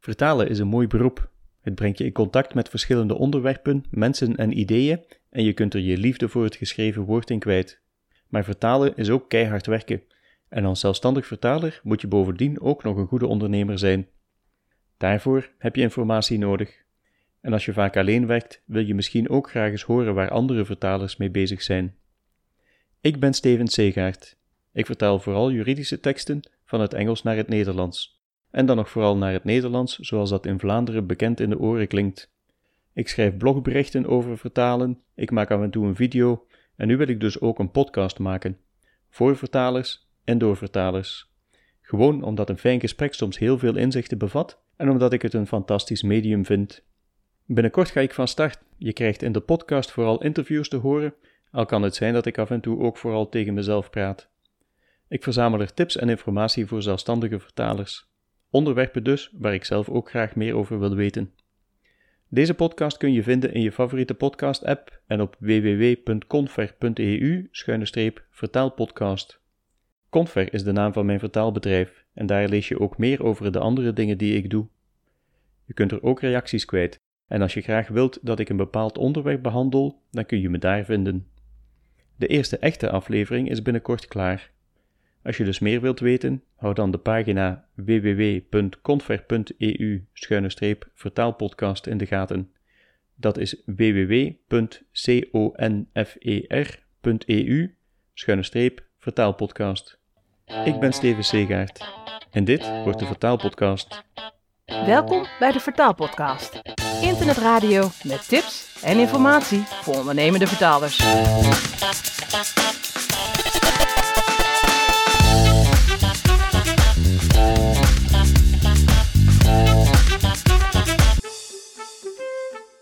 Vertalen is een mooi beroep. Het brengt je in contact met verschillende onderwerpen, mensen en ideeën en je kunt er je liefde voor het geschreven woord in kwijt. Maar vertalen is ook keihard werken. En als zelfstandig vertaler moet je bovendien ook nog een goede ondernemer zijn. Daarvoor heb je informatie nodig. En als je vaak alleen werkt, wil je misschien ook graag eens horen waar andere vertalers mee bezig zijn. Ik ben Steven Segaert. Ik vertaal vooral juridische teksten van het Engels naar het Nederlands. En dan nog vooral naar het Nederlands, zoals dat in Vlaanderen bekend in de oren klinkt. Ik schrijf blogberichten over vertalen, ik maak af en toe een video en nu wil ik dus ook een podcast maken. Voor vertalers en door vertalers. Gewoon omdat een fijn gesprek soms heel veel inzichten bevat en omdat ik het een fantastisch medium vind. Binnenkort ga ik van start. Je krijgt in de podcast vooral interviews te horen, al kan het zijn dat ik af en toe ook vooral tegen mezelf praat. Ik verzamel er tips en informatie voor zelfstandige vertalers. Onderwerpen dus waar ik zelf ook graag meer over wil weten. Deze podcast kun je vinden in je favoriete podcast-app en op www.confer.eu-vertaalpodcast. Confer is de naam van mijn vertaalbedrijf en daar lees je ook meer over de andere dingen die ik doe. Je kunt er ook reacties kwijt en als je graag wilt dat ik een bepaald onderwerp behandel, dan kun je me daar vinden. De eerste echte aflevering is binnenkort klaar. Als je dus meer wilt weten, hou dan de pagina www.confer.eu-vertaalpodcast in de gaten. Dat is www.confer.eu-vertaalpodcast. Ik ben Steven Segaert en dit wordt de Vertaalpodcast. Welkom bij de Vertaalpodcast. Internetradio met tips en informatie voor ondernemende vertalers.